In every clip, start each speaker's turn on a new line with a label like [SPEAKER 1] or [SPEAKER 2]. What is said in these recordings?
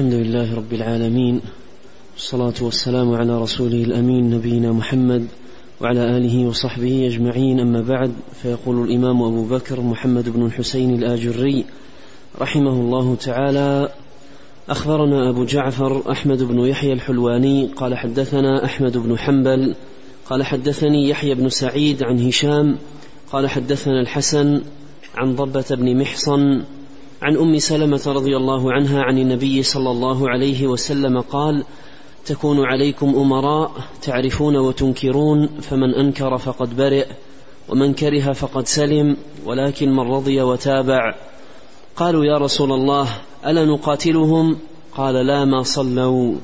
[SPEAKER 1] الحمد لله رب العالمين والصلاة والسلام على رسوله الأمين نبينا محمد وعلى آله وصحبه أجمعين. أما بعد فيقول الإمام أبو بكر محمد بن الحسين الآجري رحمه الله تعالى أخبرنا أبو جعفر أحمد بن يحيى الحلواني قال حدثنا أحمد بن حنبل قال حدثني يحيى بن سعيد عن هشام قال حدثنا الحسن عن ضبة بن محصن عن أم سلمة رضي الله عنها عن النبي صلى الله عليه وسلم قال تكون عليكم أمراء تعرفون وتنكرون فمن أنكر فقد برئ ومن كره فقد سلم ولكن من رضي وتابع. قالوا يا رسول الله ألا نقاتلهم؟ قال لا ما صلوا.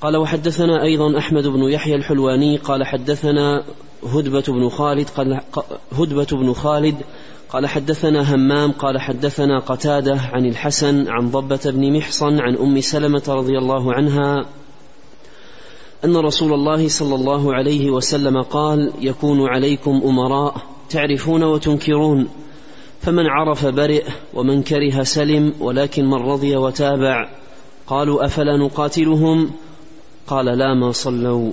[SPEAKER 1] قال وحدثنا أيضا أحمد بن يحيى الحلواني قال حدثنا هدبة بن خالد قال هدبة بن خالد قال حدثنا همام قال حدثنا قتادة عن الحسن عن ضبة بن محصن عن أم سلمة رضي الله عنها أن رسول الله صلى الله عليه وسلم قال يكون عليكم أمراء تعرفون وتنكرون فمن عرف برئ ومن كره سلم ولكن من رضي وتابع قالوا أفلا نقاتلهم؟ قال لا ما صلوا.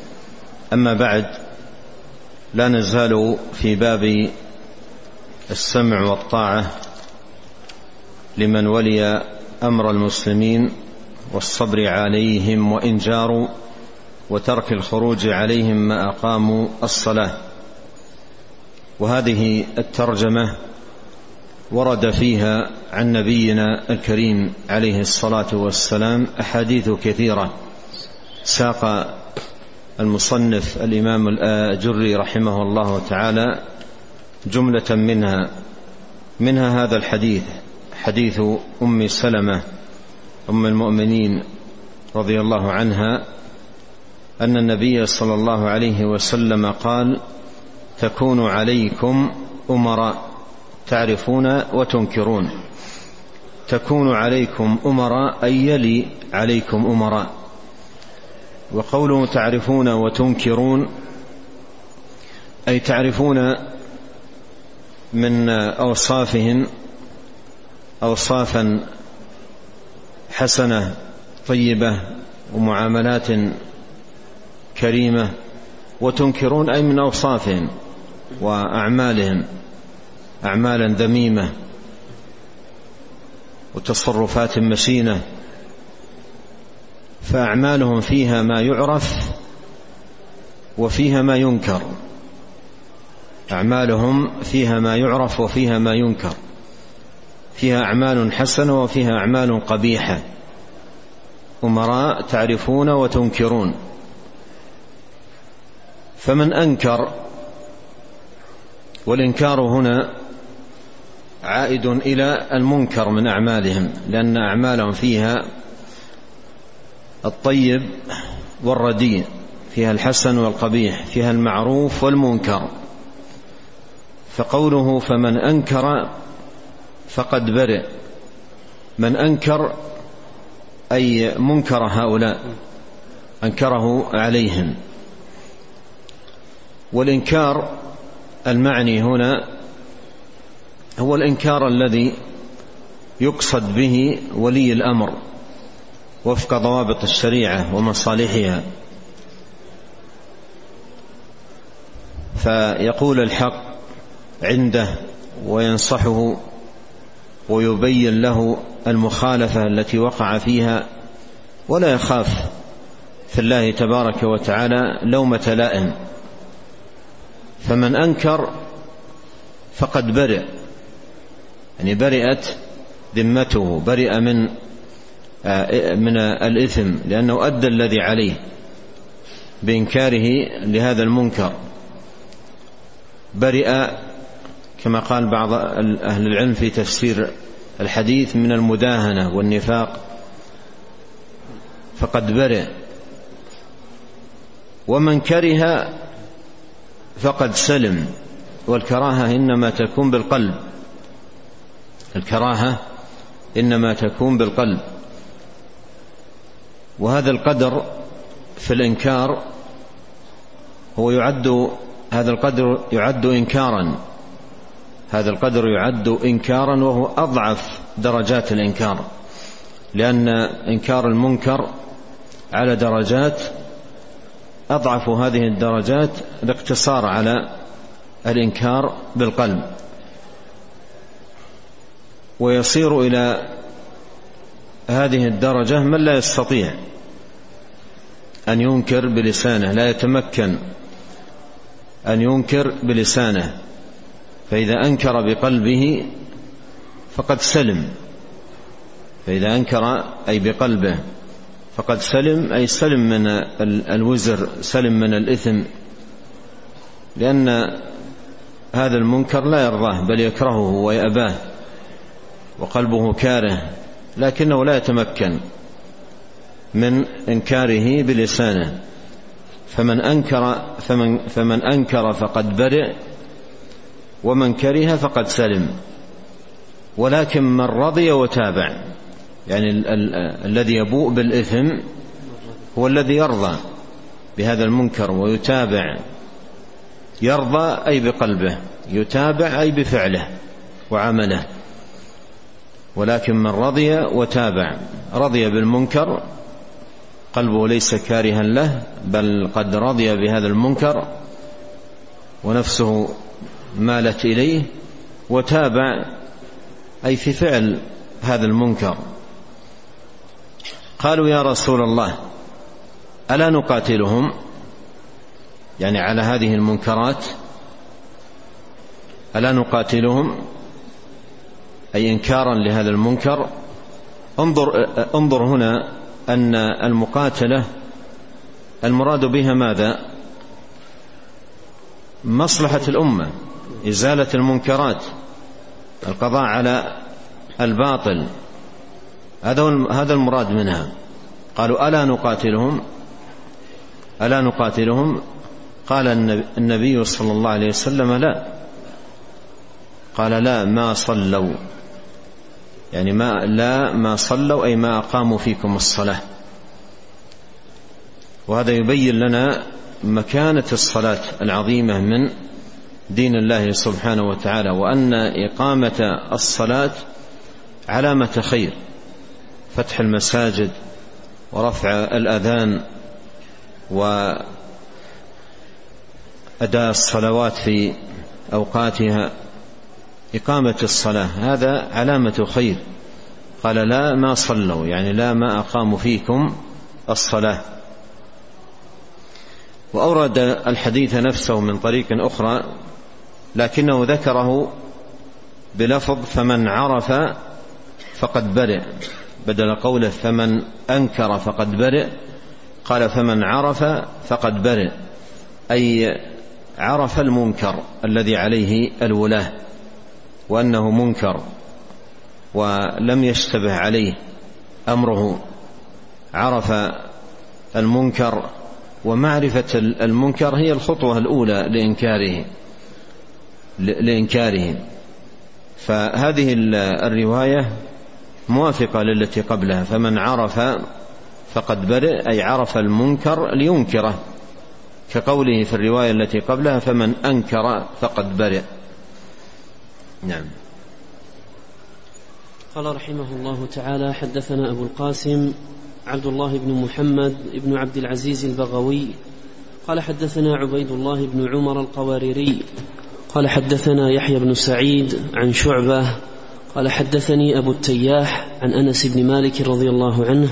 [SPEAKER 2] أما بعد لا نزال في باب السمع والطاعة لمن ولي أمر المسلمين والصبر عليهم وإن جاروا وترك الخروج عليهم ما أقاموا الصلاة. وهذه الترجمة ورد فيها عن نبينا الكريم عليه الصلاة والسلام أحاديث كثيرة ساق المصنف الإمام الاجري رحمه الله تعالى جملة منها منها هذا الحديث حديث أم سلمة أم المؤمنين رضي الله عنها أن النبي صلى الله عليه وسلم قال تكون عليكم أمراء تعرفون وتنكرون تكون عليكم أمراء أي يلي عليكم أمراء. وقوله تعرفون وتنكرون أي تعرفون من اوصافهم اوصافا حسنة طيبة ومعاملات كريمة وتنكرون أي من اوصافهم واعمالهم اعمالا ذميمة وتصرفات مشينة. فأعمالهم فيها ما يعرف وفيها ما ينكر. أعمالهم فيها ما يعرف وفيها ما ينكر. فيها أعمال حسنة وفيها أعمال قبيحة. أمراء تعرفون وتنكرون. فمن أنكر والإنكار هنا عائد إلى المنكر من أعمالهم لأن أعمالهم فيها الطيب والرديء فيها الحسن والقبيح فيها المعروف والمنكر. فقوله فمن أنكر فقد برئ. من أنكر أي منكر هؤلاء أنكره عليهم. والإنكار المعني هنا هو الإنكار الذي يقصد به ولي الأمر. وفق ضوابط الشريعة ومصالحها. فيقول الحق عنده وينصحه ويبين له المخالفة التي وقع فيها ولا يخاف في الله تبارك وتعالى لومة لائم. فمن أنكر فقد برئ يعني برئت ذمته برئ من من الإثم لأنه أدى الذي عليه بإنكاره لهذا المنكر. برئ كما قال بعض أهل العلم في تفسير الحديث من المداهنة والنفاق. فقد برئ. ومن كره فقد سلم. والكراهة إنما تكون بالقلب. الكراهة إنما تكون بالقلب. وهذا القدر في الإنكار هو يعد هذا القدر يعد إنكارا. هذا القدر يعد إنكارا وهو أضعف درجات الإنكار لأن إنكار المنكر على درجات أضعف هذه الدرجات الاقتصار على الإنكار بالقلب. ويصير إلى هذه الدرجة من لا يستطيع أن ينكر بلسانه لا يتمكن أن ينكر بلسانه. فإذا أنكر بقلبه فقد سلم. فإذا أنكر أي بقلبه فقد سلم أي سلم من الوزر سلم من الإثم. لأن هذا المنكر لا يرضاه بل يكرهه ويأباه وقلبه كاره. لكنه لا يتمكن من إنكاره بلسانه. فمن أنكر فمن, فمن أنكر فقد برئ ومن كره فقد سلم. ولكن من رضي وتابع يعني ال ال الذي يبوء بالإثم هو الذي يرضى بهذا المنكر ويتابع. يرضى أي بقلبه يتابع أي بفعله وعمله. ولكن من رضي وتابع. رضي بالمنكر قلبه ليس كارها له بل قد رضي بهذا المنكر ونفسه مالت إليه وتابع أي في فعل هذا المنكر. قالوا يا رسول الله ألا نقاتلهم؟ يعني على هذه المنكرات ألا نقاتلهم؟ أي إنكارا لهذا المنكر انظر انظر هنا أن المقاتلة المراد بها ماذا؟ مصلحة الأمة إزالة المنكرات القضاء على الباطل. هذا هذا المراد منها. قالوا ألا نقاتلهم؟ ألا نقاتلهم؟ قال النبي صلى الله عليه وسلم لا. قال لا ما صلوا. يعني ما لا ما صلوا أي ما أقاموا فيكم الصلاة. وهذا يبين لنا مكانة الصلاة العظيمة من دين الله سبحانه وتعالى وأن إقامة الصلاة علامة خير فتح المساجد ورفع الأذان وأداء الصلوات في أوقاتها. إقامة الصلاة هذا علامة خير. قال لا ما صلوا يعني لا ما أقاموا فيكم الصلاة. وأورد الحديث نفسه من طريق أخرى لكنه ذكره بلفظ فمن عرف فقد برئ بدل قوله فمن أنكر فقد برئ قال فمن عرف فقد برئ أي عرف المنكر الذي عليه الولاة. وأنه منكر ولم يشتبه عليه أمره عرف المنكر ومعرفة المنكر هي الخطوة الأولى لإنكاره لإنكاره. فهذه الرواية موافقة للتي قبلها فمن عرف فقد برئ أي عرف المنكر لينكره. كقوله في الرواية التي قبلها فمن أنكر فقد برئ. نعم.
[SPEAKER 1] قال رحمه الله تعالى حدثنا أبو القاسم عبد الله بن محمد بن عبد العزيز البغوي. قال حدثنا عبيد الله بن عمر القواريري. قال حدثنا يحيى بن سعيد عن شعبة. قال حدثني أبو التياح عن أنس بن مالك رضي الله عنه.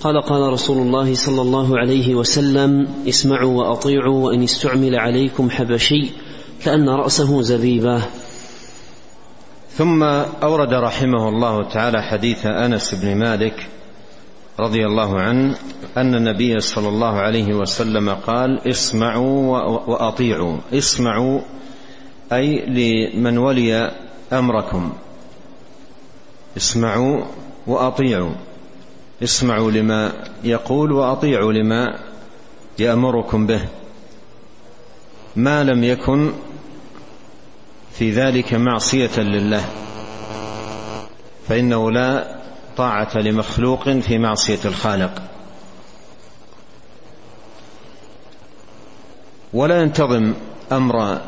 [SPEAKER 1] قال قال رسول الله صلى الله عليه وسلم اسمعوا وأطيعوا وإن استعمل عليكم حبشي كأن رأسه زبيبة.
[SPEAKER 2] ثم أورد رحمه الله تعالى حديث أنس بن مالك رضي الله عنه أن النبي صلى الله عليه وسلم قال اسمعوا وأطيعوا. اسمعوا أي لمن ولي أمركم. اسمعوا وأطيعوا. اسمعوا لما يقول وأطيعوا لما يأمركم به. ما لم يكن في ذلك معصية لله. فإنه لا طاعة لمخلوق في معصية الخالق. ولا ينتظم أمر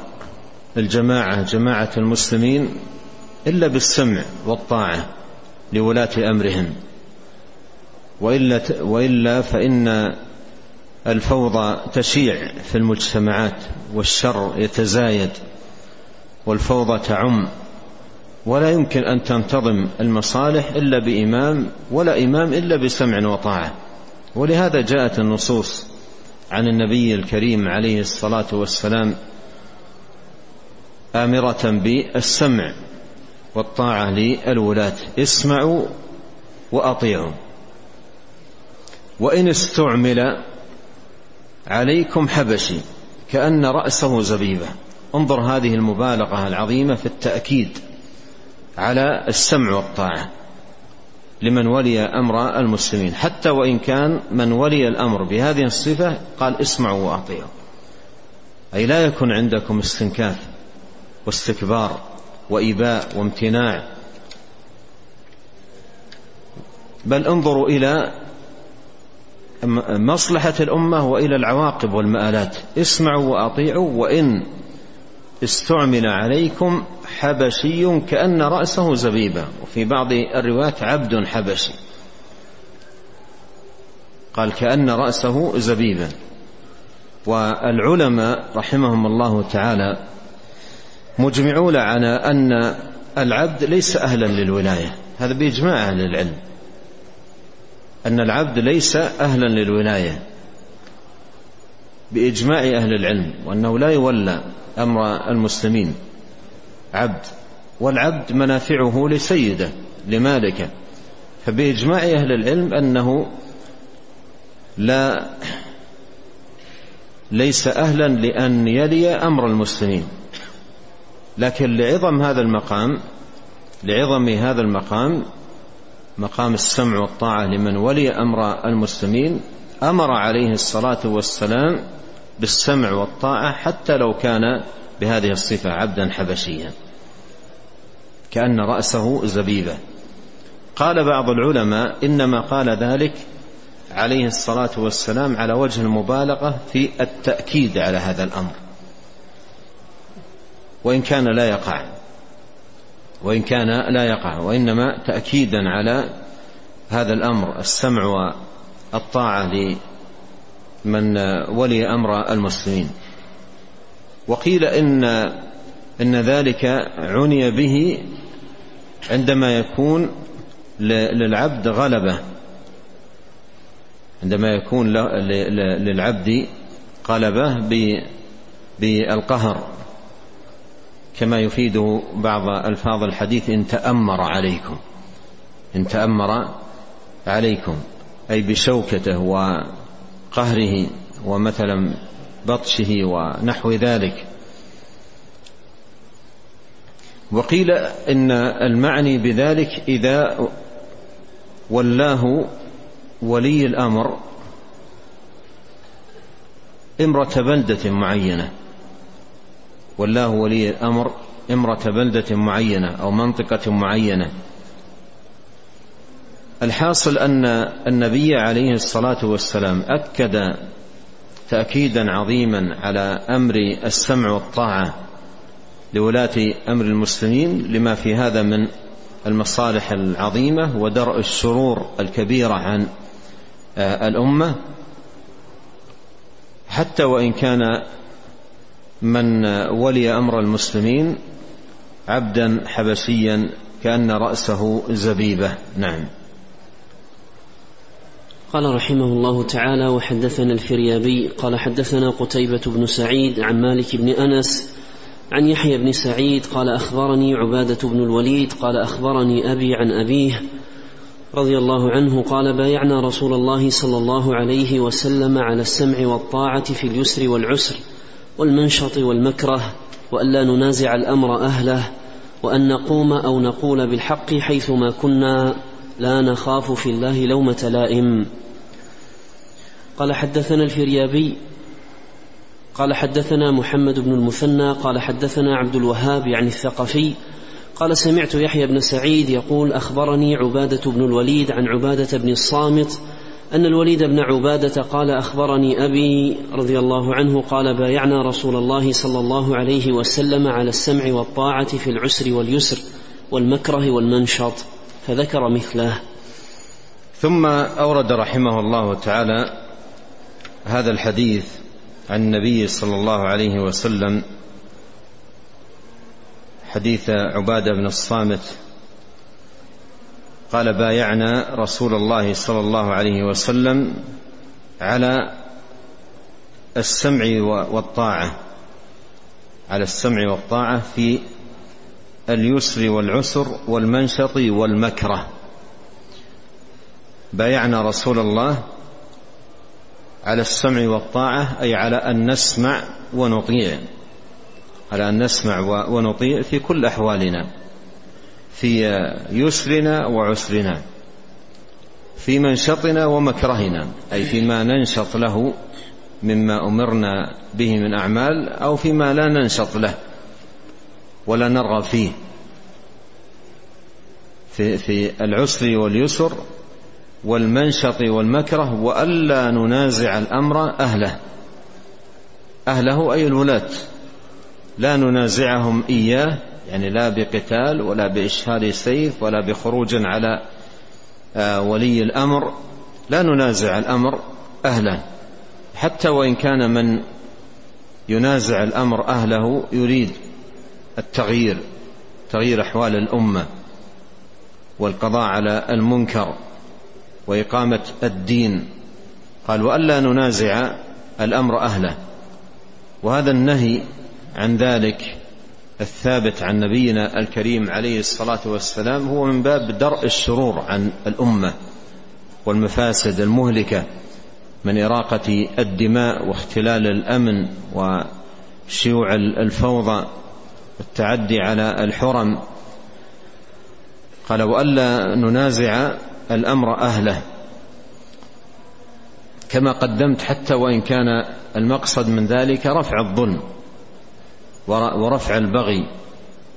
[SPEAKER 2] الجماعة جماعة المسلمين إلا بالسمع والطاعة لولاة أمرهم. وإلا وإلا فإن الفوضى تشيع في المجتمعات والشر يتزايد. والفوضى تعم. ولا يمكن أن تنتظم المصالح إلا بإمام ولا إمام إلا بسمع وطاعة. ولهذا جاءت النصوص عن النبي الكريم عليه الصلاة والسلام آمرة بالسمع والطاعة للولاة. اسمعوا وأطيعوا. وإن استعمل عليكم حبشي كأن رأسه زبيبة. انظر هذه المبالغة العظيمة في التأكيد على السمع والطاعة لمن ولي أمر المسلمين. حتى وإن كان من ولي الأمر بهذه الصفة قال اسمعوا وأطيعوا. أي لا يكن عندكم استنكاف واستكبار واباء وامتناع. بل انظروا إلى مصلحة الأمة وإلى العواقب والمآلات. اسمعوا وأطيعوا وإن استعمل عليكم حبشي كأن رأسه زبيبة وفي بعض الروايات عبد حبشي. قال كأن رأسه زبيبا. والعلماء رحمهم الله تعالى مجمعون على أن العبد ليس أهلا للولاية. هذا بإجماع أهل العلم. أن العبد ليس أهلا للولاية. بإجماع أهل العلم وأنه لا يولى أمر المسلمين. عبد والعبد منافعه لسيده لمالكه فبإجماع أهل العلم أنه لا ليس أهلا لأن يلي أمر المسلمين. لكن لعظم هذا المقام لعظم هذا المقام مقام السمع والطاعة لمن ولي أمر المسلمين أمر عليه الصلاة والسلام بالسمع والطاعة حتى لو كان بهذه الصفة عبدا حبشيا. كأن رأسه زبيبة. قال بعض العلماء إنما قال ذلك عليه الصلاة والسلام على وجه المبالغة في التأكيد على هذا الأمر. وإن كان لا يقع. وإن كان لا يقع. وإنما تأكيدا على هذا الأمر. السمع والطاعة من ولي أمر المسلمين. وقيل إن إن ذلك عني به عندما يكون للعبد غلبة. عندما يكون للعبد غلبة بالقهر. كما يفيده بعض ألفاظ الحديث إن تأمر عليكم. إن تأمر عليكم أي بشوكته قهره ومثلا بطشه ونحو ذلك. وقيل إن المعني بذلك إذا ولاه ولي الأمر امرة بلدة معينة. ولاه ولي الأمر امرة بلدة معينة أو منطقة معينة. الحاصل أن النبي عليه الصلاة والسلام أكد تأكيدا عظيما على أمر السمع والطاعة لولاة أمر المسلمين لما في هذا من المصالح العظيمة ودرء الشرور الكبيرة عن آه، الأمة. حتى وإن كان من ولي أمر المسلمين عبدا حبشيا كأن رأسه زبيبة. نعم.
[SPEAKER 1] قال رحمه الله تعالى وحدثنا الفريابي قال حدثنا قتيبة بن سعيد عن مالك بن أنس عن يحيى بن سعيد قال أخبرني عبادة بن الوليد قال أخبرني أبي عن أبيه رضي الله عنه قال بايعنا رسول الله صلى الله عليه وسلم على السمع والطاعة في اليسر والعسر والمنشط والمكره وألا ننازع الأمر أهله وأن نقوم أو نقول بالحق حيثما كنا لا نخاف في الله لومة لائم. قال حدثنا الفريابي قال حدثنا محمد بن المثنى قال حدثنا عبد الوهاب يعني الثقفي قال سمعت يحيى بن سعيد يقول أخبرني عبادة بن الوليد عن عبادة بن الصامت أن الوليد بن عبادة قال أخبرني أبي رضي الله عنه قال بايعنا رسول الله صلى الله عليه وسلم على السمع والطاعة في العسر واليسر والمكره والمنشط. فذكر مثله.
[SPEAKER 2] ثم أورد رحمه الله تعالى هذا الحديث عن النبي صلى الله عليه وسلم حديث عبادة بن الصامت. قال بايعنا رسول الله صلى الله عليه وسلم على السمع والطاعة على السمع والطاعة في اليسر والعسر والمنشط والمكره. بايعنا رسول الله على السمع والطاعة أي على أن نسمع ونطيع. على أن نسمع ونطيع في كل أحوالنا في يسرنا وعسرنا في منشطنا ومكرهنا أي فيما ننشط له مما أمرنا به من أعمال أو فيما لا ننشط له. ولا نرغب فيه. في, في العسر واليسر والمنشط والمكره وألا ننازع الأمر أهله. أهله أي الولاه لا ننازعهم إياه يعني لا بقتال ولا باشهار سيف ولا بخروج على آه، ولي الأمر. لا ننازع الأمر أهله. حتى وإن كان من ينازع الأمر أهله يريد. التغيير تغيير أحوال الأمة والقضاء على المنكر وإقامة الدين. قال وألا ننازع الأمر أهله. وهذا النهي عن ذلك الثابت عن نبينا الكريم عليه الصلاة والسلام هو من باب درء الشرور عن الأمة والمفاسد المهلكة من إراقة الدماء واختلال الأمن وشيوع الفوضى. والتعدي على الحرم. قال وألا ننازع الأمر أهله. كما قدمت حتى وإن كان المقصد من ذلك رفع الظلم ورفع البغي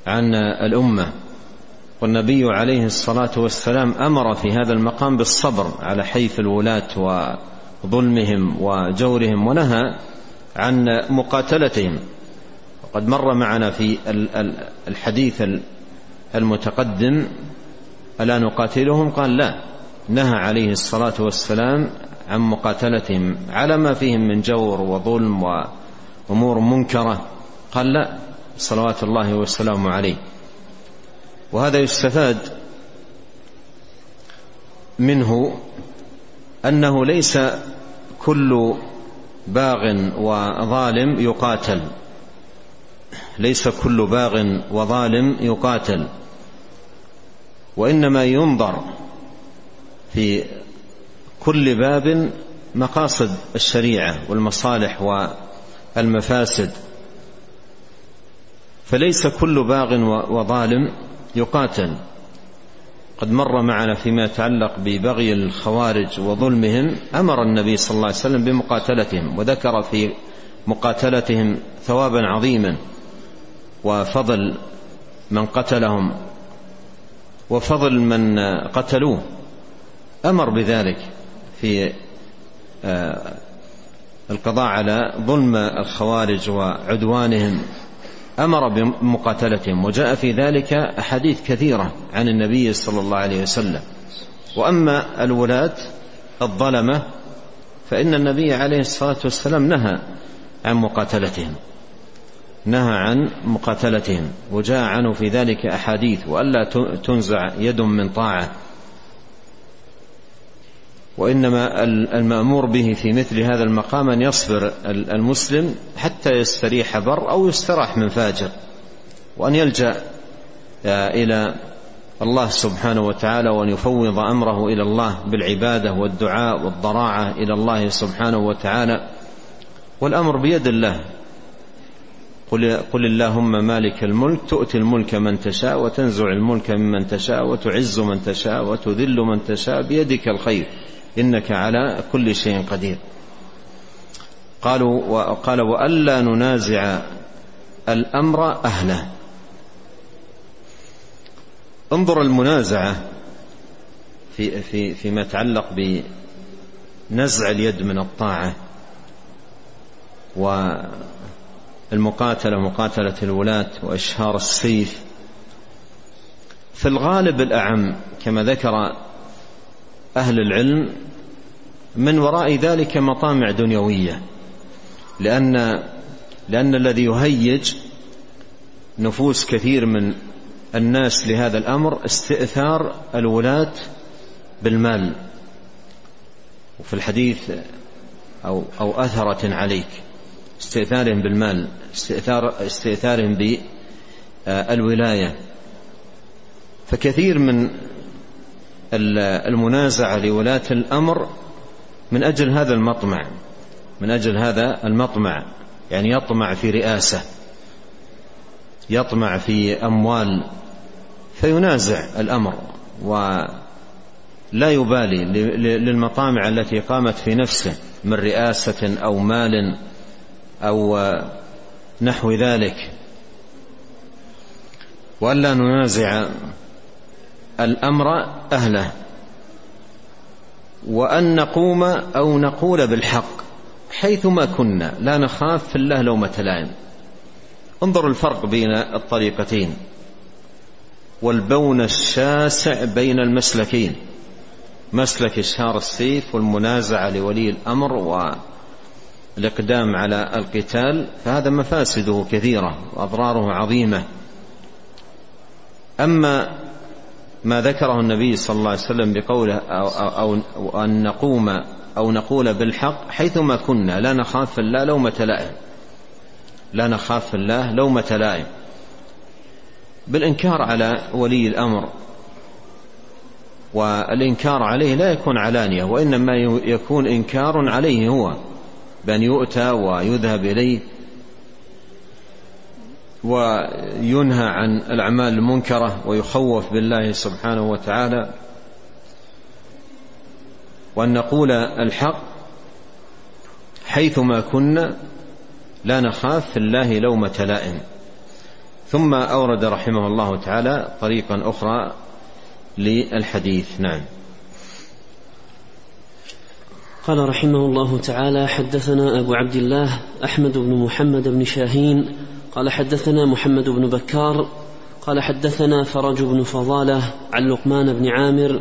[SPEAKER 2] عن الأمة. والنبي عليه الصلاة والسلام أمر في هذا المقام بالصبر على حيف الولاة وظلمهم وجورهم ونهى عن مقاتلتهم. وقد مر معنا في الحديث المتقدم ألا نقاتلهم؟ قال لا. نهى عليه الصلاة والسلام عن مقاتلتهم على ما فيهم من جور وظلم وامور منكرة. قال لا صلوات الله والسلام عليه. وهذا يستفاد منه أنه ليس كل باغ وظالم يقاتل. ليس كل باغ وظالم يقاتل وإنما ينظر في كل باب مقاصد الشريعة والمصالح والمفاسد. فليس كل باغ وظالم يقاتل. قد مر معنا فيما يتعلق ببغي الخوارج وظلمهم أمر النبي صلى الله عليه وسلم بمقاتلتهم وذكر في مقاتلتهم ثوابا عظيما. وفضل من قتلهم وفضل من قتلوه أمر بذلك في آه، القضاء على ظلم الخوارج وعدوانهم أمر بمقاتلتهم وجاء في ذلك أحاديث كثيرة عن النبي صلى الله عليه وسلم. وأما الولاة الظلمة فإن النبي عليه الصلاة والسلام نهى عن مقاتلتهم. نهى عن مقاتلتهم وجاء عنه في ذلك أحاديث وألا تنزع يد من طاعة. وإنما المأمور به في مثل هذا المقام أن يصبر المسلم حتى يستريح بر أو يستراح من فاجر وأن يلجأ إلى الله سبحانه وتعالى وأن يفوض أمره إلى الله بالعبادة والدعاء والضراعة إلى الله سبحانه وتعالى. والأمر بيد الله. قل, قل اللهم مالك الملك تؤتي الملك من تشاء وتنزع الملك ممن تشاء وتعز من تشاء وتذل من تشاء بيدك الخير إنك على كل شيء قدير. قالوا وقال وألا ننازع الأمر أهله. انظر المنازعة في في فيما يتعلق بنزع اليد من الطاعة والمقاتلة مقاتلة الولاة وإشهار السيف. في الغالب الأعم كما ذكر أهل العلم من وراء ذلك مطامع دنيوية. لأن لأن الذي يهيج نفوس كثير من الناس لهذا الأمر استئثار الولاة بالمال. وفي الحديث أو أو أثرة عليك. استئثارهم بالمال استئثار استئثارهم بالولاية فكثير من المنازعة لولاة الأمر من أجل هذا المطمع من أجل هذا المطمع يعني يطمع في رئاسة يطمع في أموال فينازع الأمر ولا يبالي للمطامع التي قامت في نفسه من رئاسة أو مال أو نحو ذلك. وألا ننازع الأمر أهله. وأن نقوم أو نقول بالحق حيثما كنا. لا نخاف في الله لومة لائم. انظروا الفرق بين الطريقتين. والبون الشاسع بين المسلكين. مسلك إشهار السيف والمنازعة لولي الأمر والإقدام على القتال فهذا مفاسده كثيرة وأضراره عظيمة. أما ما ذكره النبي صلى الله عليه وسلم بقوله أو, أو, أو أن نقوم أو نقول بالحق حيثما كنا لا نخاف الله لومة لائم. لا نخاف الله لومة لائم. بالإنكار على ولي الأمر. والإنكار عليه لا يكون علانية وإنما يكون إنكار عليه هو. بأن يؤتى ويذهب إليه وينهى عن الأعمال المنكرة ويخوف بالله سبحانه وتعالى. وأن نقول الحق حيثما كنا لا نخاف في الله لومة لائم ثم أورد رحمه الله تعالى طريقا أخرى للحديث. نعم.
[SPEAKER 1] قال رحمه الله تعالى حدثنا أبو عبد الله أحمد بن محمد بن شاهين قال حدثنا محمد بن بكار قال حدثنا فرج بن فضالة عن لقمان بن عامر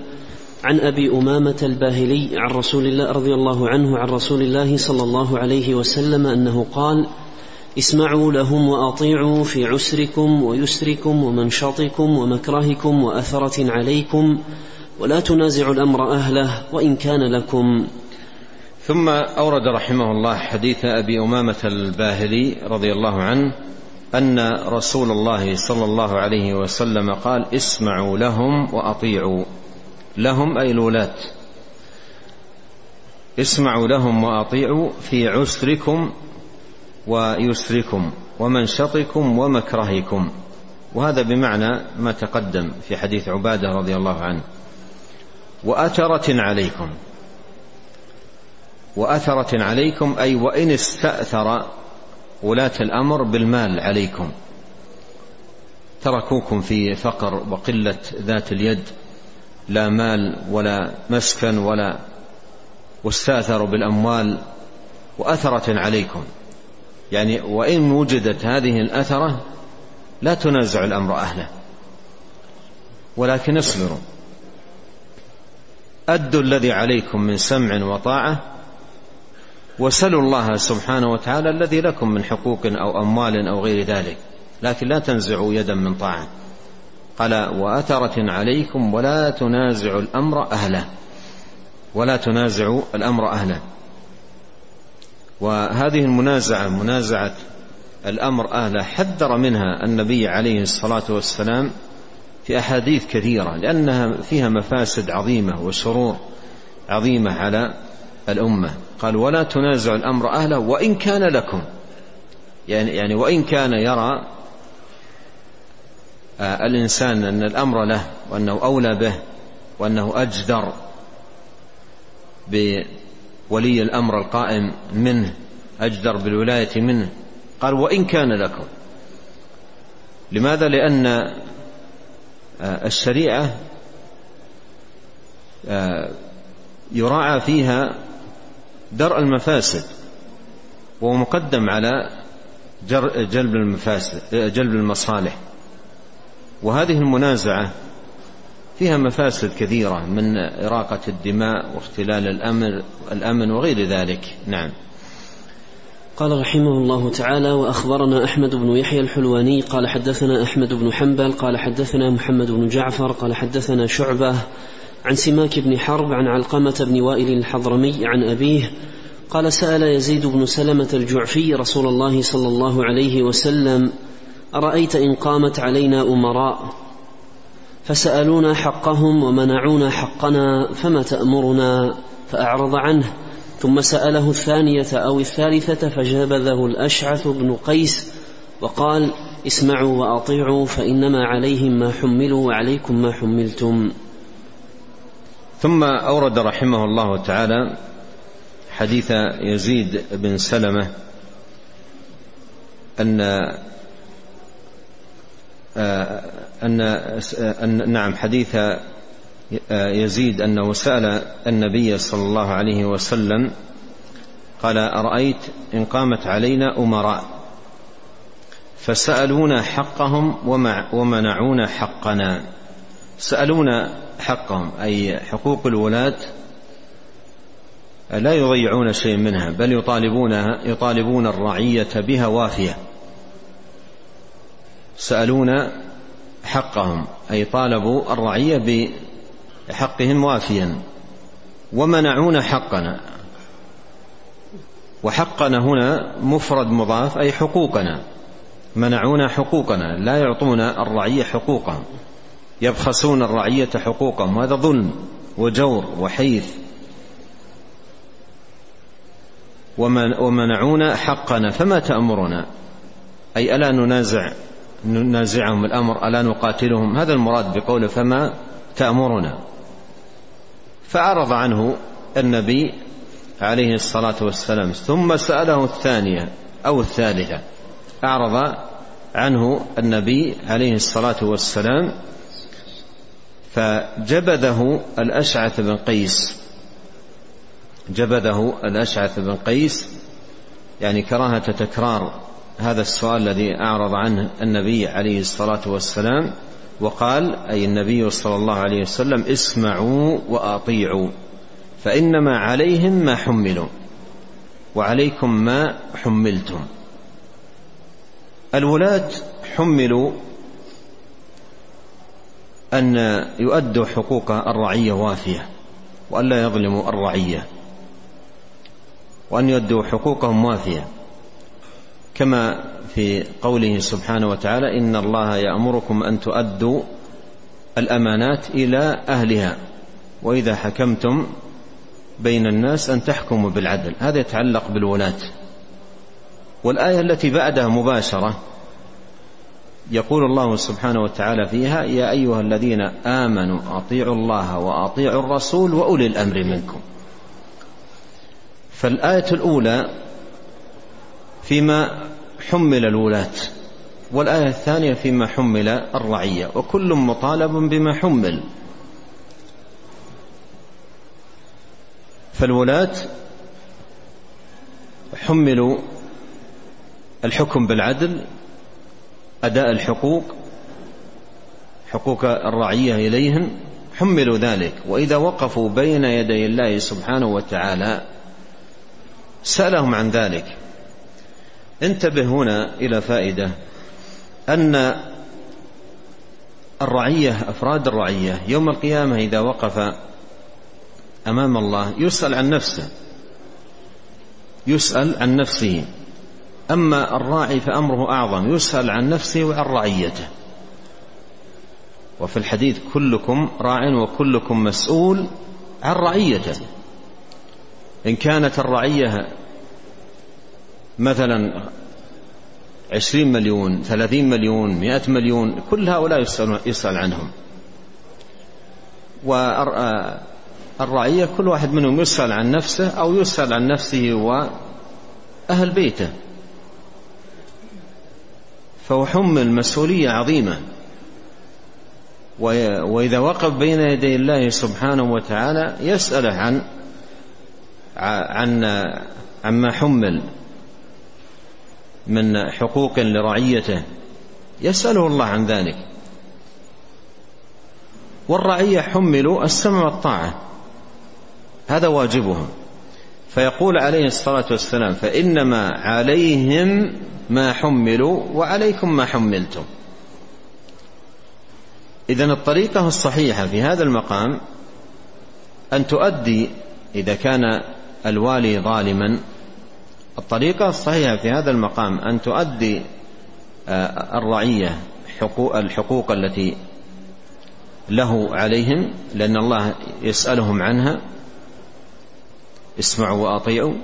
[SPEAKER 1] عن أبي أمامة الباهلي عن رسول الله رضي الله عنه عن رسول الله صلى الله عليه وسلم أنه قال اسمعوا لهم وأطيعوا في عسركم ويسركم ومنشطكم ومكرهكم وأثرة عليكم ولا تنازعوا الأمر أهله وإن كان لكم
[SPEAKER 2] ثم أورد رحمه الله حديث أبي أمامة الباهلي رضي الله عنه أن رسول الله صلى الله عليه وسلم قال اسمعوا لهم وأطيعوا. لهم أي الولاة؟ اسمعوا لهم وأطيعوا في عسركم ويسركم ومنشطكم ومكرهكم. وهذا بمعنى ما تقدم في حديث عبادة رضي الله عنه. وأثرة عليكم. وأثرة عليكم أي وإن استأثر ولاة الأمر بالمال عليكم. تركوكم في فقر وقلة ذات اليد لا مال ولا مسكن ولا واستأثروا بالأموال واثره عليكم. يعني وإن وجدت هذه الأثرة لا تنازع الأمر أهله ولكن اصبروا. أدوا الذي عليكم من سمع وطاعة وسلوا الله سبحانه وتعالى الذي لكم من حقوق أو أموال أو غير ذلك لكن لا تنزعوا يدا من طاعة. قال وأثرة عليكم ولا تنازعوا الأمر أهله. ولا تنازعوا الأمر أهله. وهذه المنازعة منازعة الأمر أهله حذر منها النبي عليه الصلاة والسلام في أحاديث كثيرة لأنها فيها مفاسد عظيمة وشرور عظيمة على الأمة. قال ولا تنازعوا الأمر أهله وإن كان لكم. يعني, يعني وإن كان يرى آه، الإنسان أن الأمر له وأنه أولى به وأنه أجدر بولي الأمر القائم منه أجدر بالولاية منه. قال وإن كان لكم. لماذا؟ لأن آه، الشريعة آه، يراعى فيها درء المفاسد وهو مقدم على جلب المفاسد جلب المصالح. وهذه المنازعة فيها مفاسد كثيرة من إراقة الدماء واختلال الأمن الأمن وغير ذلك. نعم.
[SPEAKER 1] قال رحمه الله تعالى وأخبرنا أحمد بن يحيى الحلواني قال حدثنا أحمد بن حنبل قال حدثنا محمد بن جعفر قال حدثنا شعبة عن سماك بن حرب عن علقمة بن وائل الحضرمي عن أبيه قال سأل يزيد بن سلمة الجعفي رسول الله صلى الله عليه وسلم أرأيت إن قامت علينا أمراء؟ فسألونا حقهم ومنعونا حقنا فما تأمرنا؟ فأعرض عنه. ثم سأله الثانية أو الثالثة فجابذه الأشعث بن قيس وقال اسمعوا وأطيعوا فإنما عليهم ما حملوا وعليكم ما حملتم.
[SPEAKER 2] ثم أورد رحمه الله تعالى حديث يزيد بن سلمة أن أن, أن نعم حديث يزيد أنه سأل النبي صلى الله عليه وسلم قال أرأيت إن قامت علينا أمراء فسألونا حقهم ومنعونا حقنا سألونا حقهم أي حقوق الولاة لا يضيعون شيء منها بل يطالبونها يطالبون الرعية بها وافية. سألونا حقهم أي طالبوا الرعية حقهم وافيا. ومنعونا حقنا. وحقنا هنا مفرد مضاف أي حقوقنا. منعونا حقوقنا لا يعطون الرعية حقوقهم. يبخسون الرعية حقوقهم هذا ظلم وجور وحيث. ومنعونا حقنا فما تأمرنا؟ أي ألا ننازع ننازعهم الأمر ألا نقاتلهم؟ هذا المراد بقوله فما تأمرنا. فعرض عنه النبي عليه الصلاة والسلام ثم سأله الثانية أو الثالثة. أعرض عنه النبي عليه الصلاة والسلام فجبذه الأشعث بن قيس. جبذه الأشعث بن قيس يعني كراهة تكرار هذا السؤال الذي أعرض عنه النبي عليه الصلاة والسلام وقال أي النبي صلى الله عليه وسلم اسمعوا وأطيعوا فإنما عليهم ما حملوا وعليكم ما حملتم. الولاة حملوا أن يؤدوا حقوق الرعية وافية وألا يظلموا الرعية وأن يؤدوا حقوقهم وافية. كما في قوله سبحانه وتعالى إن الله يأمركم أن تؤدوا الأمانات إلى أهلها وإذا حكمتم بين الناس أن تحكموا بالعدل. هذا يتعلق بالولاة. والآية التي بعدها مباشرة يقول الله سبحانه وتعالى فيها يا أيها الذين آمنوا أطيعوا الله وأطيعوا الرسول وأولي الأمر منكم. فالآية الأولى فيما حمل الولاة والآية الثانية فيما حمل الرعية وكل مطالب بما حمل. فالولاة حملوا الحكم بالعدل أداء الحقوق حقوق الرعية إليهم حملوا ذلك. وإذا وقفوا بين يدي الله سبحانه وتعالى سألهم عن ذلك. انتبه هنا إلى فائدة أن الرعية أفراد الرعية يوم القيامة إذا وقف أمام الله يسأل عن نفسه يسأل عن نفسه. أما الراعي فأمره أعظم يسأل عن نفسه وعن رعيته. وفي الحديث كلكم راع وكلكم مسؤول عن رعيته. إن كانت الرعية مثلا عشرين مليون ثلاثين مليون مئة مليون كل هؤلاء يسأل, يسأل عنهم. والرعية كل واحد منهم يسأل عن نفسه أو يسأل عن نفسه وأهل بيته. فهو حمل مسؤولية عظيمة. وإذا وقف بين يدي الله سبحانه وتعالى يسأله عن عن عما حمل من حقوق لرعيته. يسأله الله عن ذلك. والرعية حملوا السمع والطاعة. هذا واجبهم. فيقول عليه الصلاة والسلام فإنما عليهم ما حملوا وعليكم ما حملتم. إذن الطريقة الصحيحة في هذا المقام أن تؤدي إذا كان الوالي ظالما. الطريقة الصحيحة في هذا المقام أن تؤدي آه، الرعية حقوق الحقوق التي له عليهم لأن الله يسألهم عنها. اسمعوا وأطيعوا.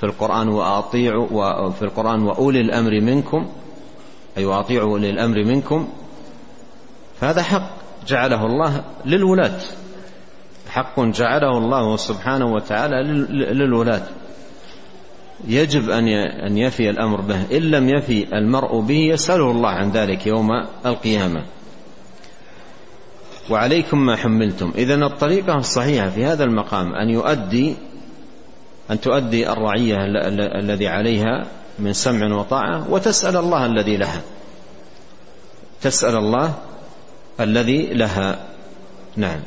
[SPEAKER 2] في القرآن وأطيعوا وفي القرآن وأولي الأمر منكم أي وأطيعوا أولي الأمر منكم فهذا حق جعله الله للولاة. حق جعله الله سبحانه وتعالى للولاة. يجب أن أن يفي الأمر به. إن لم يفي المرء به يسأله الله عن ذلك يوم القيامة. وعليكم ما حملتم. إذا الطريقة الصحيحة في هذا المقام أن يؤدي أن تؤدي الرعية الذي عليها من سمع وطاعة وتسأل الله الذي لها. تسأل الله الذي لها. نعم.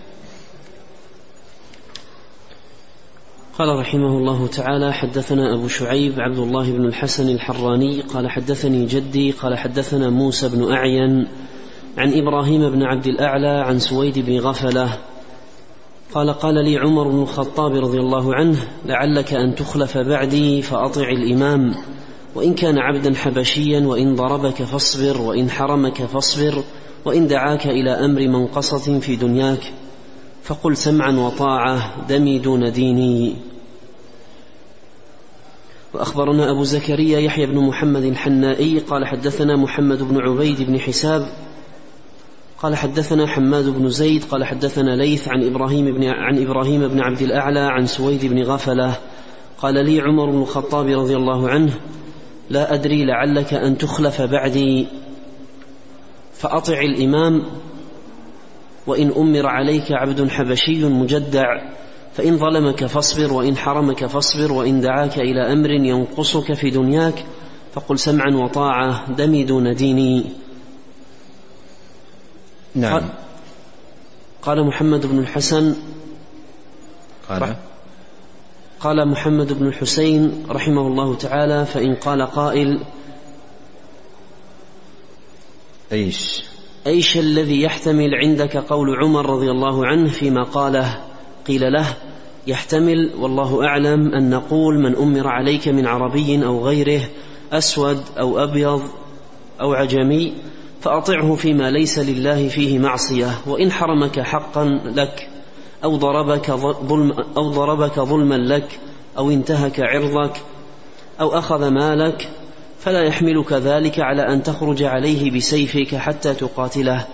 [SPEAKER 1] قال رحمه الله تعالى حدثنا أبو شعيب عبد الله بن الحسن الحراني قال حدثني جدي قال حدثنا موسى بن أعين عن إبراهيم بن عبد الأعلى عن سويد بن غفلة قال قال لي عمر بن الخطاب رضي الله عنه لعلك أن تخلف بعدي فأطع الإمام. وإن كان عبدا حبشيا وإن ضربك فاصبر وإن حرمك فاصبر وإن دعاك إلى أمر منقصة في دنياك. فقل سمعا وطاعة دمي دون ديني. وأخبرنا أبو زكريا يحيى بن محمد الحنائي قال حدثنا محمد بن عبيد بن حساب قال حدثنا حماد بن زيد قال حدثنا ليث عن إبراهيم بن عن إبراهيم بن عبد الأعلى عن سويد بن غفلة قال لي عمر بن الخطاب رضي الله عنه لا أدري لعلك أن تخلف بعدي فأطع الإمام وإن أمر عليك عبد حبشي مجدع فإن ظلمك فاصبر وإن حرمك فاصبر وإن دعاك إلى أمر ينقصك في دنياك فقل سمعا وطاعة دمي دون ديني.
[SPEAKER 2] نعم.
[SPEAKER 1] قال, قال محمد بن الحسن
[SPEAKER 2] قال؟
[SPEAKER 1] قال محمد بن الحسين رحمه الله تعالى فإن قال قائل
[SPEAKER 2] إيش؟
[SPEAKER 1] أيش الذي يحتمل عندك قول عمر رضي الله عنه فيما قاله؟ قيل له يحتمل والله أعلم أن نقول من أمر عليك من عربي أو غيره أسود أو أبيض أو عجمي فأطعه فيما ليس لله فيه معصية وإن حرمك حقا لك أو ضربك ظلم أو ضربك ظلما لك أو انتهك عرضك أو أخذ مالك فلا يحملك ذلك على أن تخرج عليه بسيفك حتى تقاتله.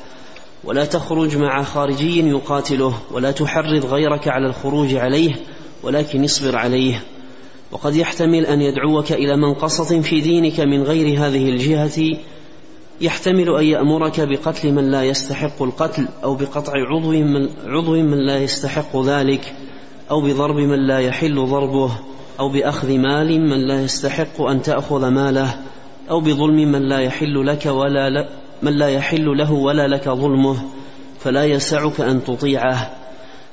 [SPEAKER 1] ولا تخرج مع خارجي يقاتله ولا تحرض غيرك على الخروج عليه ولكن اصبر عليه. وقد يحتمل أن يدعوك إلى منقصة في دينك من غير هذه الجهة يحتمل أن يأمرك بقتل من لا يستحق القتل أو بقطع عضو من, عضو من لا يستحق ذلك أو بضرب من لا يحل ضربه أو بأخذ مال من لا يستحق أن تأخذ ماله أو بظلم من لا يحل لك ولا ل... من لا يحل له ولا لك ظلمه فلا يسعك أن تطيعه.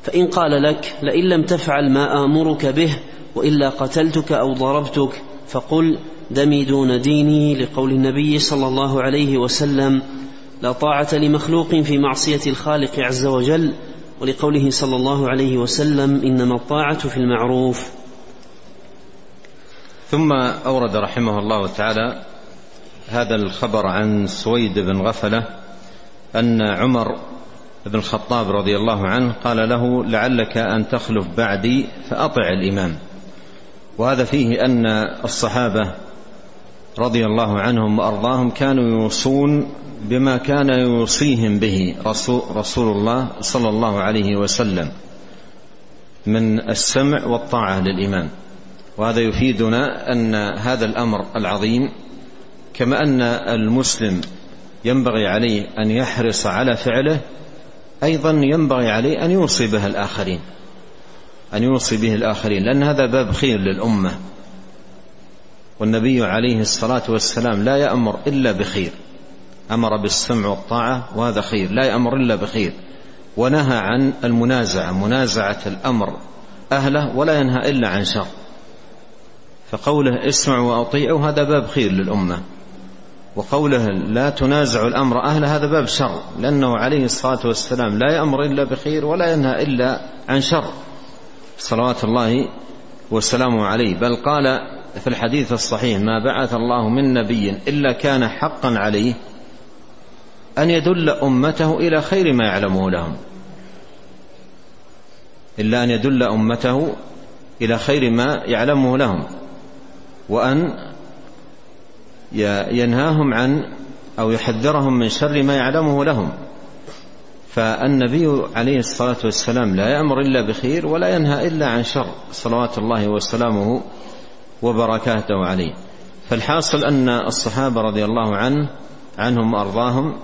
[SPEAKER 1] فإن قال لك لئن لم تفعل ما آمرك به وإلا قتلتك أو ضربتك فقل دمي دون ديني لقول النبي صلى الله عليه وسلم لا طاعة لمخلوق في معصية الخالق عز وجل ولقوله صلى الله عليه وسلم إنما الطاعة في المعروف.
[SPEAKER 2] ثم أورد رحمه الله تعالى هذا الخبر عن سويد بن غفلة أن عمر بن الخطاب رضي الله عنه قال له لعلك أن تخلف بعدي فأطع الإمام. وهذا فيه أن الصحابة رضي الله عنهم وأرضاهم كانوا يوصون بما كان يوصيهم به رسول, رسول الله صلى الله عليه وسلم من السمع والطاعة للامام وهذا يفيدنا أن هذا الأمر العظيم كما أن المسلم ينبغي عليه أن يحرص على فعله أيضا ينبغي عليه أن يوصي به الآخرين أن يوصي به الآخرين لأن هذا باب خير للأمة. والنبي عليه الصلاة والسلام لا يأمر إلا بخير. أمر بالسمع والطاعة وهذا خير. لا يأمر إلا بخير. ونهى عن المنازعة منازعة الأمر أهله ولا ينهى إلا عن شر. فقوله اسمعوا وأطيعوا هذا باب خير للأمة. وقوله لا تنازع الأمر اهله هذا باب شر لأنه عليه الصلاة والسلام لا يأمر إلا بخير ولا ينهى إلا عن شر. صلوات الله وسلامه عليه. بل قال في الحديث الصحيح ما بعث الله من نبي إلا كان حقا عليه أن يدل أمته إلى خير ما يعلمه لهم إلا أن يدل أمته إلى خير ما يعلمه لهم وأن ينهاهم عن أو يحذرهم من شر ما يعلمه لهم. فالنبي عليه الصلاة والسلام لا يأمر إلا بخير ولا ينهى إلا عن شر صلوات الله وسلامه وبركاته عليه. فالحاصل أن الصحابة رضي الله عنه عنهم وأرضاهم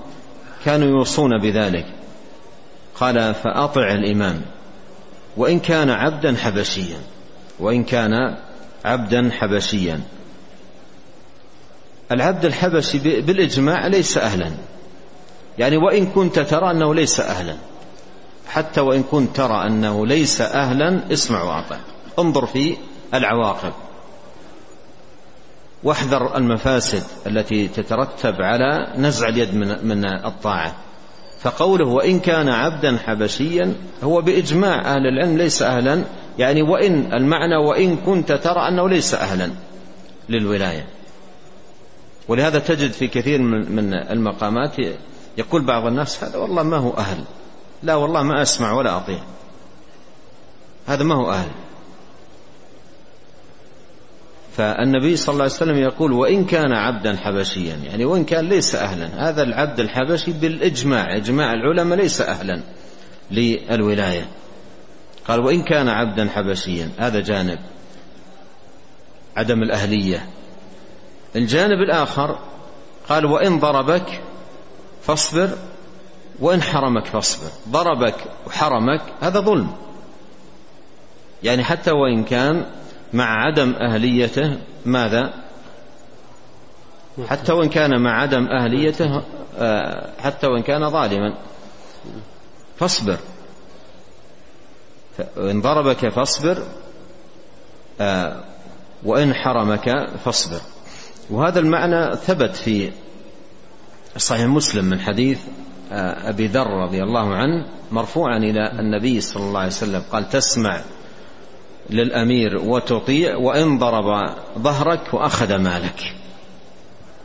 [SPEAKER 2] كانوا يوصون بذلك. قال فأطع الإمام وإن كان عبدا حبشيا وإن كان عبدا حبشيا. العبد الحبشي بالإجماع ليس أهلا. يعني وإن كنت ترى أنه ليس أهلا حتى وإن كنت ترى أنه ليس أهلا اسمع وأطع. انظر في العواقب. واحذر المفاسد التي تترتب على نزع اليد من من الطاعة. فقوله وإن كان عبدا حبشيا هو بإجماع أهل العلم ليس أهلا. يعني وإن المعنى وإن كنت ترى أنه ليس أهلا للولاية. ولهذا تجد في كثير من المقامات يقول بعض الناس هذا والله ما هو أهل. لا والله ما أسمع ولا أطيع. هذا ما هو أهل. فالنبي صلى الله عليه وسلم يقول وإن كان عبدا حبشيا يعني وإن كان ليس أهلا هذا العبد الحبشي بالإجماع إجماع العلماء ليس أهلا للولاية. قال وإن كان عبدا حبشيا هذا جانب عدم الأهلية. الجانب الآخر قال وإن ضربك فاصبر وإن حرمك فاصبر. ضربك وحرمك هذا ظلم. يعني حتى وإن كان مع عدم أهليته ماذا؟ حتى وإن كان مع عدم أهليته آه، حتى وإن كان ظالما. فاصبر. وإن ضربك فاصبر آه، وإن حرمك فاصبر. وهذا المعنى ثبت في صحيح مسلم من حديث آه، أبي ذر رضي الله عنه مرفوعا إلى النبي صلى الله عليه وسلم قال تسمع للأمير وتطيع وإن ضرب ظهرك وأخذ مالك.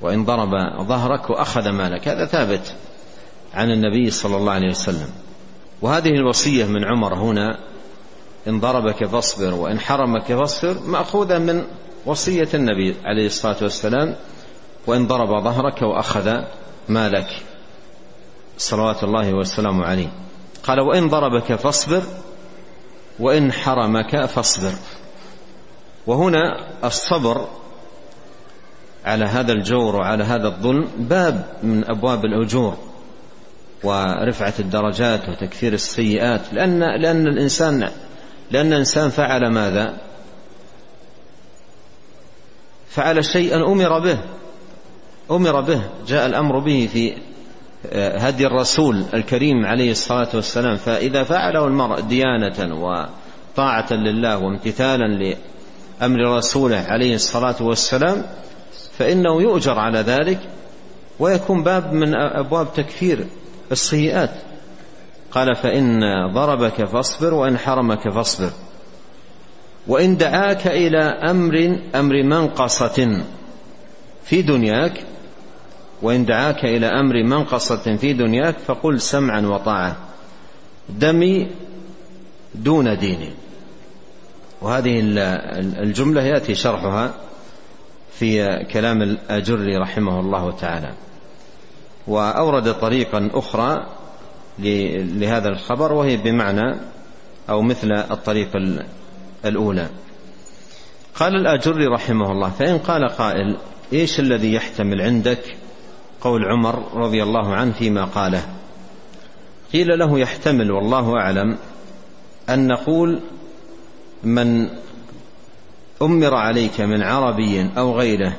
[SPEAKER 2] وإن ضرب ظهرك وأخذ مالك. هذا ثابت عن النبي صلى الله عليه وسلم. وهذه الوصية من عمر هنا إن ضربك فاصبر وإن حرمك فاصبر مأخوذة من وصية النبي عليه الصلاة والسلام. وإن ضرب ظهرك وأخذ مالك. صلوات الله والسلام عليه. قال وإن ضربك فاصبر وإن حرمك فاصبر. وهنا الصبر على هذا الجور وعلى هذا الظلم باب من أبواب الأجور ورفعة الدرجات وتكثير السيئات. لأن لأن الإنسان لأن الإنسان فعل ماذا؟ فعل شيئا أمر به. أمر به. جاء الأمر به في هدي الرسول الكريم عليه الصلاة والسلام فإذا فعله المرء ديانة وطاعة لله وامتثالا لأمر رسوله عليه الصلاة والسلام فإنه يؤجر على ذلك ويكون باب من أبواب تكفير السيئات قال فإن ضربك فاصبر وإن حرمك فاصبر. وإن دعاك إلى أمر أمر منقصة في دنياك وإن دعاك إلى أمر منقصة في دنياك فقل سمعا وطاعة دمي دون ديني وهذه الجملة يأتي شرحها في كلام الأجري رحمه الله تعالى. وأورد طريقا أخرى لهذا الخبر وهي بمعنى أو مثل الطريق الأولى. قال الأجري رحمه الله فإن قال قائل إيش الذي يحتمل عندك؟ قول عمر رضي الله عنه فيما قاله. قيل له يحتمل والله أعلم أن نقول من أمر عليك من عربي أو غيره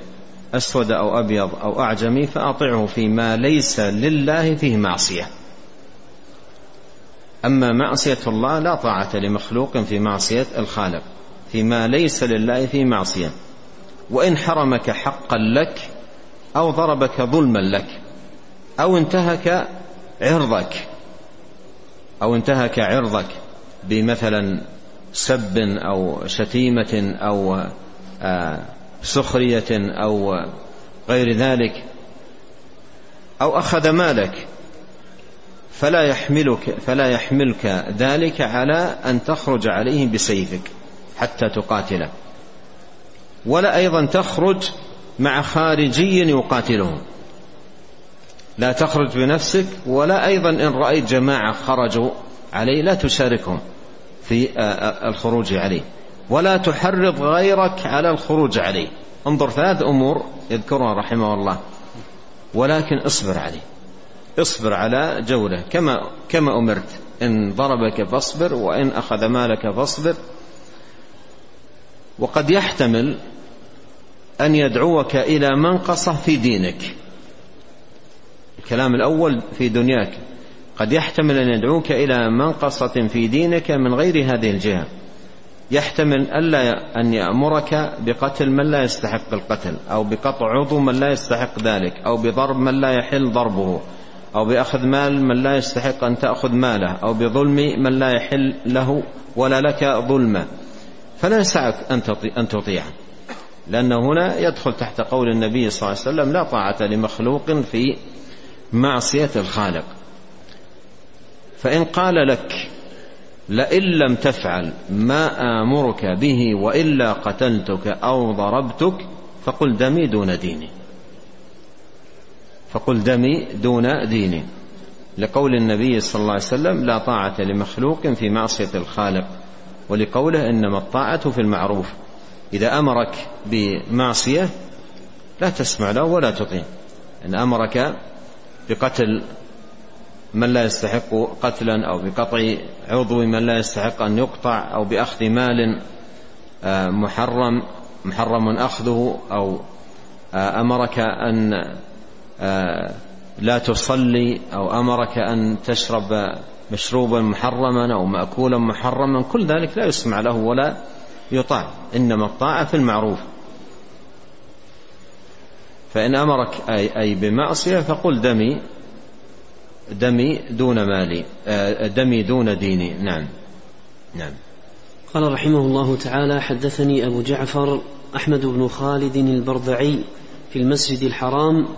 [SPEAKER 2] أسود أو أبيض أو أعجمي فأطعه فيما ليس لله فيه معصية. أما معصية الله لا طاعة لمخلوق في معصية الخالق فيما ليس لله فيه معصية. وإن حرمك حقا لك أو ضربك ظلما لك أو انتهك عرضك أو انتهك عرضك بمثلا سب أو شتيمة أو آه، سخرية أو غير ذلك أو أخذ مالك فلا يحملك فلا يحملك ذلك على أن تخرج عليه بسيفك حتى تقاتله. ولا أيضا تخرج مع خارجي يقاتله لا تخرج بنفسك ولا أيضا إن رأيت جماعة خرجوا عليه لا تشاركهم في الخروج عليه ولا تحرض غيرك على الخروج عليه انظر ثلاث أمور يذكرها رحمه الله. ولكن اصبر عليه اصبر على جولة. كما كما أمرت. إن ضربك فاصبر وإن أخذ مالك فاصبر. وقد يحتمل أن يدعوك إلى منقصة في دينك. الكلام الأول في دنياك. قد يحتمل أن يدعوك إلى منقصة في دينك من غير هذه الجهة. يحتمل ألا أن يأمرك بقتل من لا يستحق القتل أو بقطع عضو من لا يستحق ذلك أو بضرب من لا يحل ضربه أو بأخذ مال من لا يستحق أن تأخذ ماله أو بظلم من لا يحل له ولا لك ظلمه فلا يسعك أن تطيعه. لأنه هنا يدخل تحت قول النبي صلى الله عليه وسلم لا طاعة لمخلوق في معصية الخالق. فإن قال لك لئن لم تفعل ما آمرك به وإلا قتلتك أو ضربتك فقل دمي دون ديني. فقل دمي دون ديني. لقول النبي صلى الله عليه وسلم لا طاعة لمخلوق في معصية الخالق ولقوله إنما الطاعة في المعروف. إذا أمرك بمعصية لا تسمع له ولا تطيع. إن أمرك بقتل من لا يستحق قتلا أو بقطع عضو من لا يستحق أن يقطع أو بأخذ مال آه، محرم محرم أخذه أو آه، أمرك أن آه، لا تصلي أو أمرك أن تشرب مشروبا محرما أو مأكولا محرما كل ذلك لا يسمع له ولا يطاع. إنما الطاعة في المعروف. فإن أمرك أي, بمعصية فقل دمي دمي دون مالي آه، دمي دون ديني. نعم. نعم.
[SPEAKER 1] قال رحمه الله تعالى حدثني أبو جعفر أحمد بن خالد البرضعي في المسجد الحرام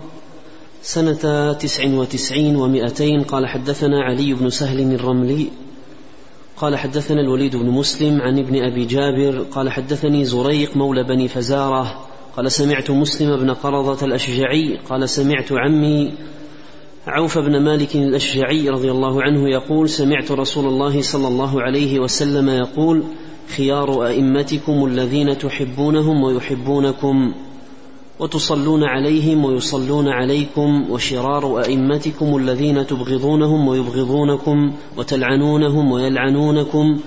[SPEAKER 1] سنة تسع وتسعين ومائتين قال حدثنا علي بن سهل الرملي قال حدثنا الوليد بن مسلم عن ابن أبي جابر قال حدثني زريق مولى بني فزارة قال سمعت مسلم بن قرضة الأشجعي قال سمعت عمي عوف بن مالك الأشجعي رضي الله عنه يقول سمعت رسول الله صلى الله عليه وسلم يقول خيار أئمتكم الذين تحبونهم ويحبونكم وتصلون عليهم ويصلون عليكم وشرار أئمتكم الذين تبغضونهم ويبغضونكم وتلعنونهم ويلعنونكم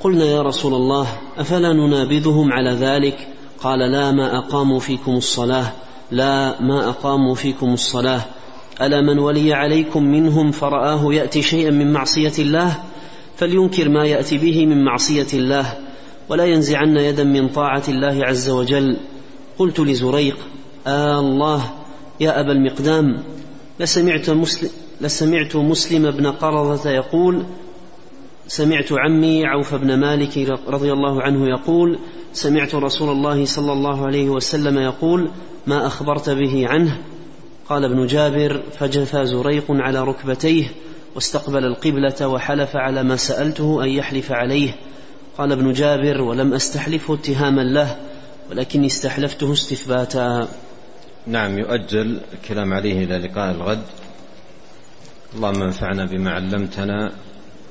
[SPEAKER 1] قلنا يا رسول الله أفلا ننابذهم على ذلك؟ قال لا ما أقاموا فيكم الصلاة لا ما أقاموا فيكم الصلاة. ألا من ولي عليكم منهم فرآه يأتي شيئا من معصية الله؟ فلينكر ما يأتي به من معصية الله ولا ينزعن يدا من طاعة الله عز وجل. قلت لزريق آه الله. يا أبا المقدام لسمعت مسلم, لسمعت مسلم بن قرظة يقول سمعت عمي عوف بن مالك رضي الله عنه يقول سمعت رسول الله صلى الله عليه وسلم يقول ما أخبرت به عنه؟ قال ابن جابر فجفى زريق على ركبتيه واستقبل القبلة وحلف على ما سألته أن يحلف عليه. قال ابن جابر ولم أستحلفه اتهاما له ولكني استحلفته استثباتا.
[SPEAKER 2] نعم يؤجل الكلام عليه إلى لقاء الغد. اللهم انفعنا بما علمتنا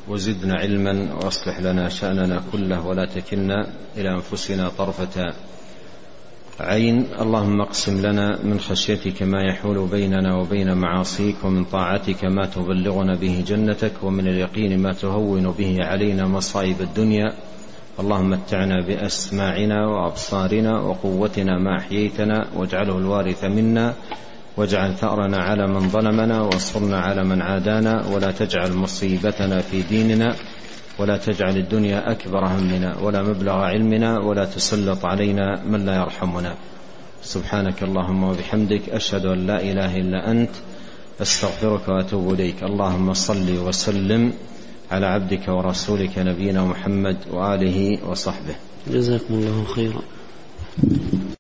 [SPEAKER 2] وزدنا علما واصلح لنا شأننا كله ولا تكلنا إلى أنفسنا طرفة عين. اللهم اقسم لنا من خشيتك ما يحول بيننا وبين معاصيك ومن طاعتك ما تبلغنا به جنتك ومن اليقين ما تهون به علينا مصائب الدنيا. اللهم متعنا بأسماعنا وأبصارنا وقوتنا ما أحييتنا واجعله الوارث منا واجعل ثأرنا على من ظلمنا وانصرنا على من عادانا ولا تجعل مصيبتنا في ديننا ولا تجعل الدنيا أكبر همنا ولا مبلغ علمنا ولا تسلط علينا من لا يرحمنا. سبحانك اللهم وبحمدك أشهد أن لا إله إلا أنت أستغفرك وأتوب إليك. اللهم صل وسلم. على عبدك ورسولك نبينا محمد وآله وصحبه.
[SPEAKER 1] جزاكم الله خيرا.